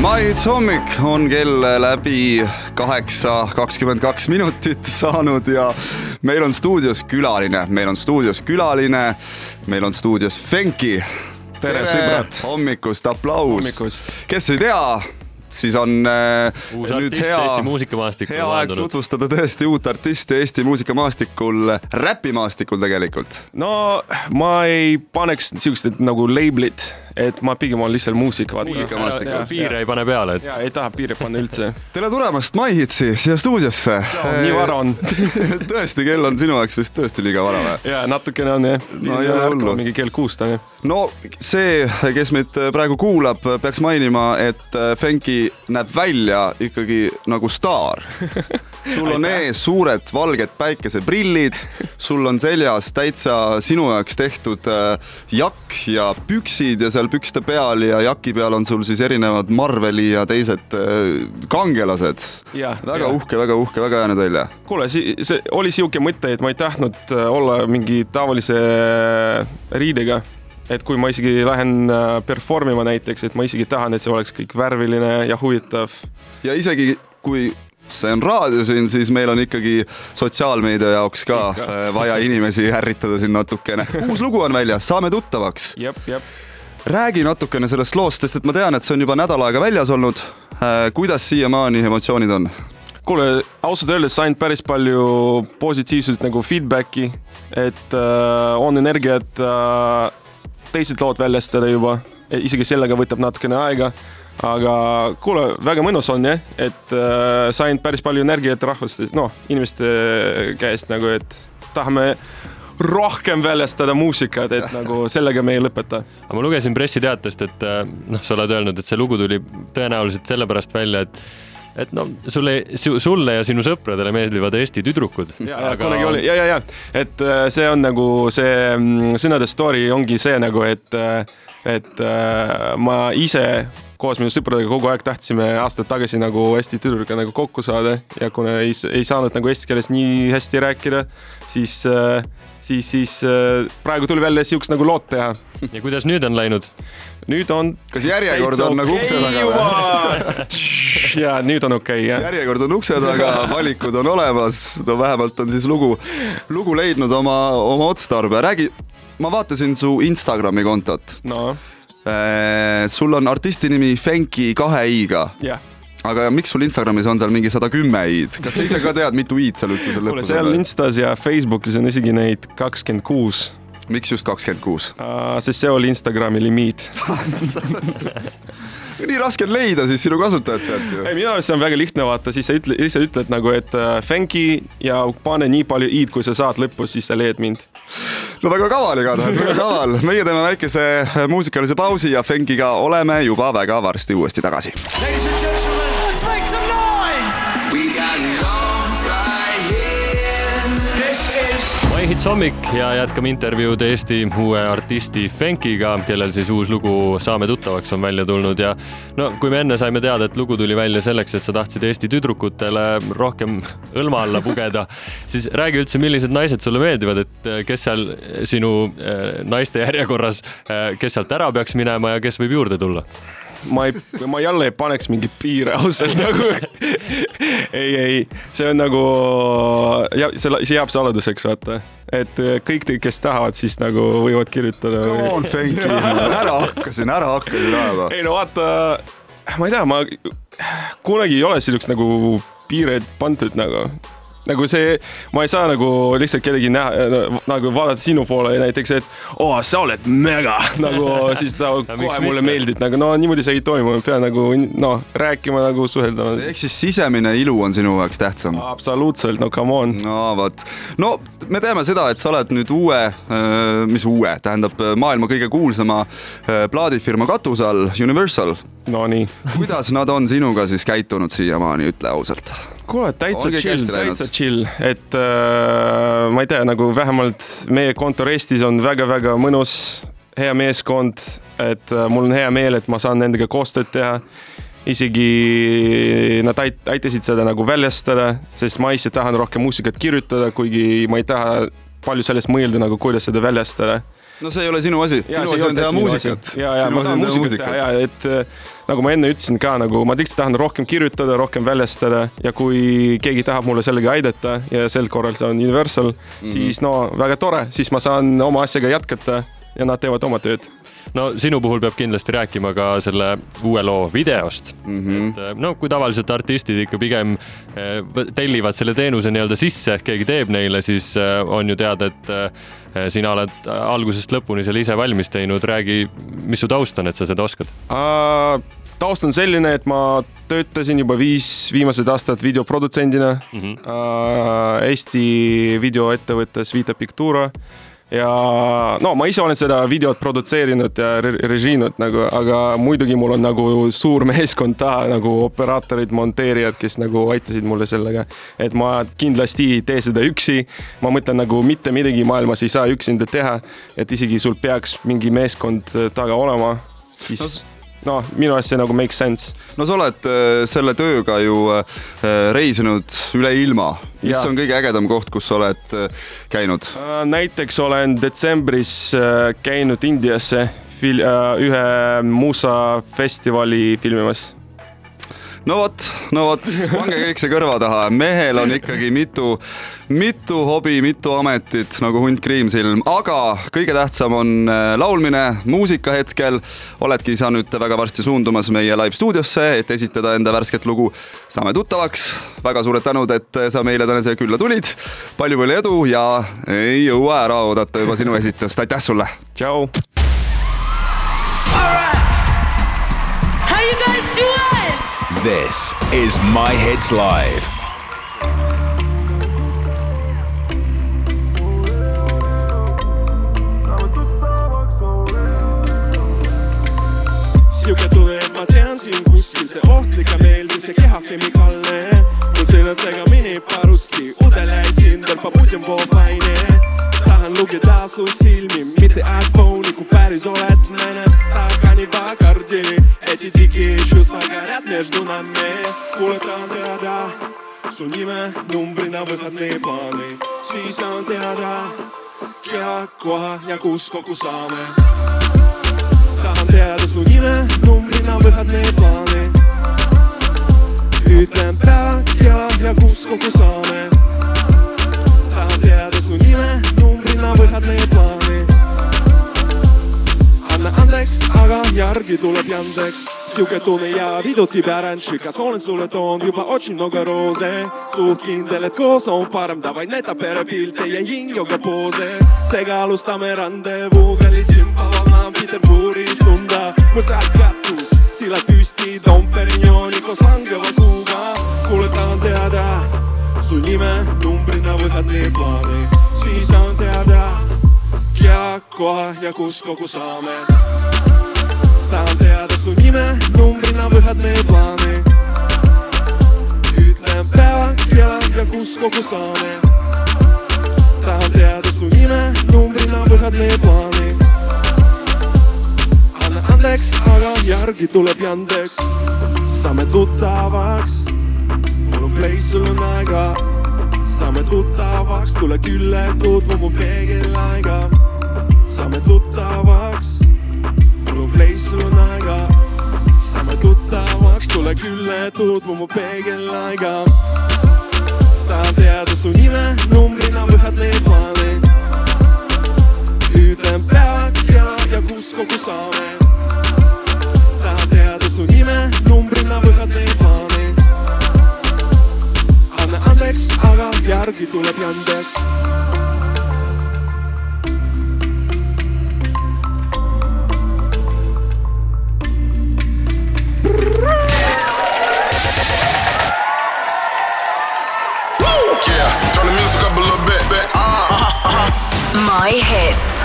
maits hommik on kell läbi kaheksa kakskümmend kaks minutit saanud ja meil on stuudios külaline, meil on stuudios külaline, meil on stuudios Fenki. tere, sõbrad. hommikust, aplaus. kes ei tea siis on äh, uus artist hea, Eesti muusikamaastikul. hea aeg tutvustada tõesti uut artisti Eesti muusikamaastikul, räpimaastikul tegelikult. no ma ei paneks siukest nagu label'it et ma pigem olen lihtsalt muusik, vaata. muusikamaastikul. piire ei pane peale, et. ja ei taha piire panna üldse. tere tulemast MyHitsi siia stuudiosse. nii vara on tõesti, kell on sinu jaoks vist tõesti liiga vara või? ja natukene on jah. no ei ole hullu. mingi kell kuus ta on jah. no see, kes meid praegu kuulab, peaks mainima, et Fenki näeb välja ikkagi nagu staar sul on ees suured valged päikeseprillid, sul on seljas täitsa sinu jaoks tehtud äh, jakk ja püksid ja seal pükste peal ja jaki peal on sul siis erinevad Marveli ja teised äh, kangelased. väga ja. uhke, väga uhke, väga hea näeb välja. kuule, see oli sihuke mõte, et ma ei tahtnud äh, olla mingi tavalise riidega et kui ma isegi lähen perform ima näiteks, et ma isegi tahan, et see oleks kõik värviline ja huvitav. ja isegi kui see on raadio siin, siis meil on ikkagi sotsiaalmeedia jaoks ka Ikka. Äh, vaja inimesi ärritada siin natukene. uus lugu on väljas, saame tuttavaks. räägi natukene sellest loost, sest et ma tean, et see on juba nädal aega väljas olnud. Äh, kuidas siiamaani emotsioonid on? kuule, ausalt öeldes sain päris palju positiivset nagu feedback'i, et äh, on energiat äh, teised lood väljastada juba, isegi sellega võtab natukene aega aga kuule, väga mõnus on jah, et äh, sain päris palju energiat rahvast, noh, inimeste käest nagu, et tahame rohkem väljastada muusikat, et nagu sellega me ei lõpeta. aga ma lugesin pressiteatest, et äh, noh, sa oled öelnud, et see lugu tuli tõenäoliselt sellepärast välja, et et no sulle, sulle ja sinu sõpradele meeldivad Eesti tüdrukud. ja aga..., kunagi oli ja, ja, ja, et äh, see on nagu see mm, sõnade story ongi see nagu, et, äh, et ma ise koos minu sõpradega kogu aeg tahtsime aastaid tagasi nagu Eesti tüdruga nagu kokku saada ja kuna ei, ei saanud nagu eesti keeles nii hästi rääkida, siis, äh, siis, siis äh, praegu tuli välja siukest nagu lood teha. ja kuidas nüüd on läinud? Nüüd on. kas järjekord on nagu ukse taga või? ja nüüd on okei okay,, jah. järjekord on ukse taga, valikud on olemas, no vähemalt on siis lugu, lugu leidnud oma, oma otstarbe, räägi, ma vaatasin su Instagrami kontot. no Äh, sul on artisti nimi Fenki kahe i-ga yeah aga miks sul Instagramis on seal mingi sada kümme i-d, kas sa ise ka tead, mitu i-d seal üldse seal lõpus on? seal Instas ja Facebookis on isegi neid kakskümmend kuus. Miks just kakskümmend kuus? sest see oli Instagrami limiit nii raske on leida siis sinu kasutajat sealt ju. ei, minu arust see on väga lihtne, vaata, siis sa ütle, ise ütled nagu, et äh, thank you ja pane nii palju i-d, kui sa saad lõpus, siis sa leiad mind. no väga kaval igatahes, väga kaval. meie teeme väikese äh, muusikalise pausi ja Fenkiga oleme juba väga varsti uuesti tagasi. Hits hommik ja jätkame intervjuud Eesti uue artisti Fenkiga, kellel siis uus lugu Saame tuttavaks on välja tulnud ja no kui me enne saime teada, et lugu tuli välja selleks, et sa tahtsid Eesti tüdrukutele rohkem õlma alla pugeda, siis räägi üldse, millised naised sulle meeldivad, et eh, kes seal sinu eh, naiste järjekorras, eh, kes sealt ära peaks minema ja kes võib juurde tulla? ma ei, ma jälle ei paneks mingeid piire ausalt nagu ei, ei, see on nagu, see, see jääb saladuseks, vaata. et kõik, kes tahavad, siis nagu võivad kirjutada. Come on, Fenki, ära hakka siin, ära hakka siin ajama. ei no vaata, ma ei tea, ma kunagi ei ole selleks nagu piireid pandud nagu nagu see, ma ei saa nagu lihtsalt kedagi näha, nagu vaadata sinu poole näiteks, et oo oh,, sa oled mega nagu siis sa kohe mulle meeldid, nagu no niimoodi see ei toimu, pean nagu noh, rääkima nagu suhelda. ehk siis sisemine ilu on sinu jaoks tähtsam? absoluutselt, no come on. no vot, no me teame seda, et sa oled nüüd uue, mis uue, tähendab maailma kõige kuulsama plaadifirma katuse all, Universal. Nonii. kuidas nad on sinuga siis käitunud siiamaani, ütle ausalt kuule, täitsa chill, täitsa chill, et äh, ma ei tea, nagu vähemalt meie kontor Eestis on väga-väga mõnus, hea meeskond, et äh, mul on hea meel, et ma saan nendega koostööd teha. isegi nad ait-, aitasid seda nagu väljastada, sest ma ise tahan rohkem muusikat kirjutada, kuigi ma ei taha palju sellest mõelda nagu, kuidas seda väljastada. No see ei ole sinu asi, sinu asi on teha muusikat. ja, ja ma tahan muusikat teha. ja et äh, nagu ma enne ütlesin ka nagu ma lihtsalt tahan rohkem kirjutada, rohkem väljastada ja kui keegi tahab mulle sellega aidata ja sel korral see on Universal mm, -hmm. siis no väga tore, siis ma saan oma asjaga jätkata ja nad teevad oma tööd no sinu puhul peab kindlasti rääkima ka selle uue loo videost mm. -hmm. et no kui tavaliselt artistid ikka pigem eh, tellivad selle teenuse nii-öelda sisse, ehk keegi teeb neile, siis eh, on ju teada, et eh, sina oled algusest lõpuni selle ise valmis teinud, räägi, mis su taust on, et sa seda oskad uh,? taust on selline, et ma töötasin juba viis viimased aastad videoprodutsendina mm -hmm. uh, Eesti videoettevõttes Vita Pictura ja no ma ise olen seda videot produtseerinud ja re režiinud nagu, aga muidugi mul on nagu suur meeskond taha nagu operaatorid, monteerijad, kes nagu aitasid mulle sellega. et ma kindlasti ei tee seda üksi. ma mõtlen nagu mitte midagi maailmas ei saa üksinda teha, et isegi sul peaks mingi meeskond taga olema, siis no noh, minu arust see nagu makes sense. no sa oled äh, selle tööga ju äh, reisinud üle ilma. mis ja. on kõige ägedam koht, kus sa oled äh, käinud? näiteks olen detsembris käinud Indiasse fil-, ühe muusafestivali filmimas no vot, no vot, pange kõik see kõrva taha, mehel on ikkagi mitu, mitu hobi, mitu ametit nagu hunt kriimsilm, aga kõige tähtsam on äh, laulmine, muusika hetkel. oledki sa nüüd väga varsti suundumas meie live stuudiosse, et esitada enda värsket lugu Saame tuttavaks. väga suured tänud, et sa meile täna siia külla tulid. palju-palju edu ja ei jõua ära oodata juba sinu esitust, aitäh sulle. tšau. This is My Hits Live. sihuke tunne, et ma tean sind kuskil, see ohtlik ja meeldiv, see keha kemikaalne. mu sõnad segamini paruski, udele sind tõmbab udjum poobaine tahan lugeda su silmi, mitte iPhone'i, kui päris oled, näen стакане Бакарди Эти дикие чувства горят между нами Kuuletaan teada su nime, numbri na võtad plaani siis on teada kella, koha ja kus kokku saame tahan teada su nime, numbrina võtad plaani ütlen pea, kella ja kus kokku saame tahan teada su nime, numbrina võtad plaani. Anna andeks, aga järgi tuleb Yandex sihuke tunne ja vidutsi päranši, kas olen sulle toonud juba otsin mnogo roose. Suht kindel, et koos on parem, davai näita perepilte ja yin-yoga poose. Seega alustame randevuuga, litsin Pavana Peterburi sunda. Mul sealt kattus, sillad püsti, Dom Perignoni koos langeva kuuga. Kuule, tahan teada su nime, numbrina võtad nii plaani, siis on teada ja koha ja kus kogu saame. tahan teada su nime, numbrina võtad meie plaani. ütlen päeva, kella ja kus kogu saame. tahan teada su nime, numbrina võtad meie plaani. anna andeks, aga järgi tuleb Yandex. saame tuttavaks, mul on place, sul on aega saame tuttavaks, tule külla, tutvu mu peegelaega saame tuttavaks. place, sul on aega. saame tuttavaks, tule külla, tutvu mu peegellaiga. tahan teada su nime, numbrina võtad need plaane. ütlen päeva, kella ja kus kokku saame. tahan teada su nime, numbrina võtad need plaane. anna andeks, aga järgi tuleb Yandex My hits.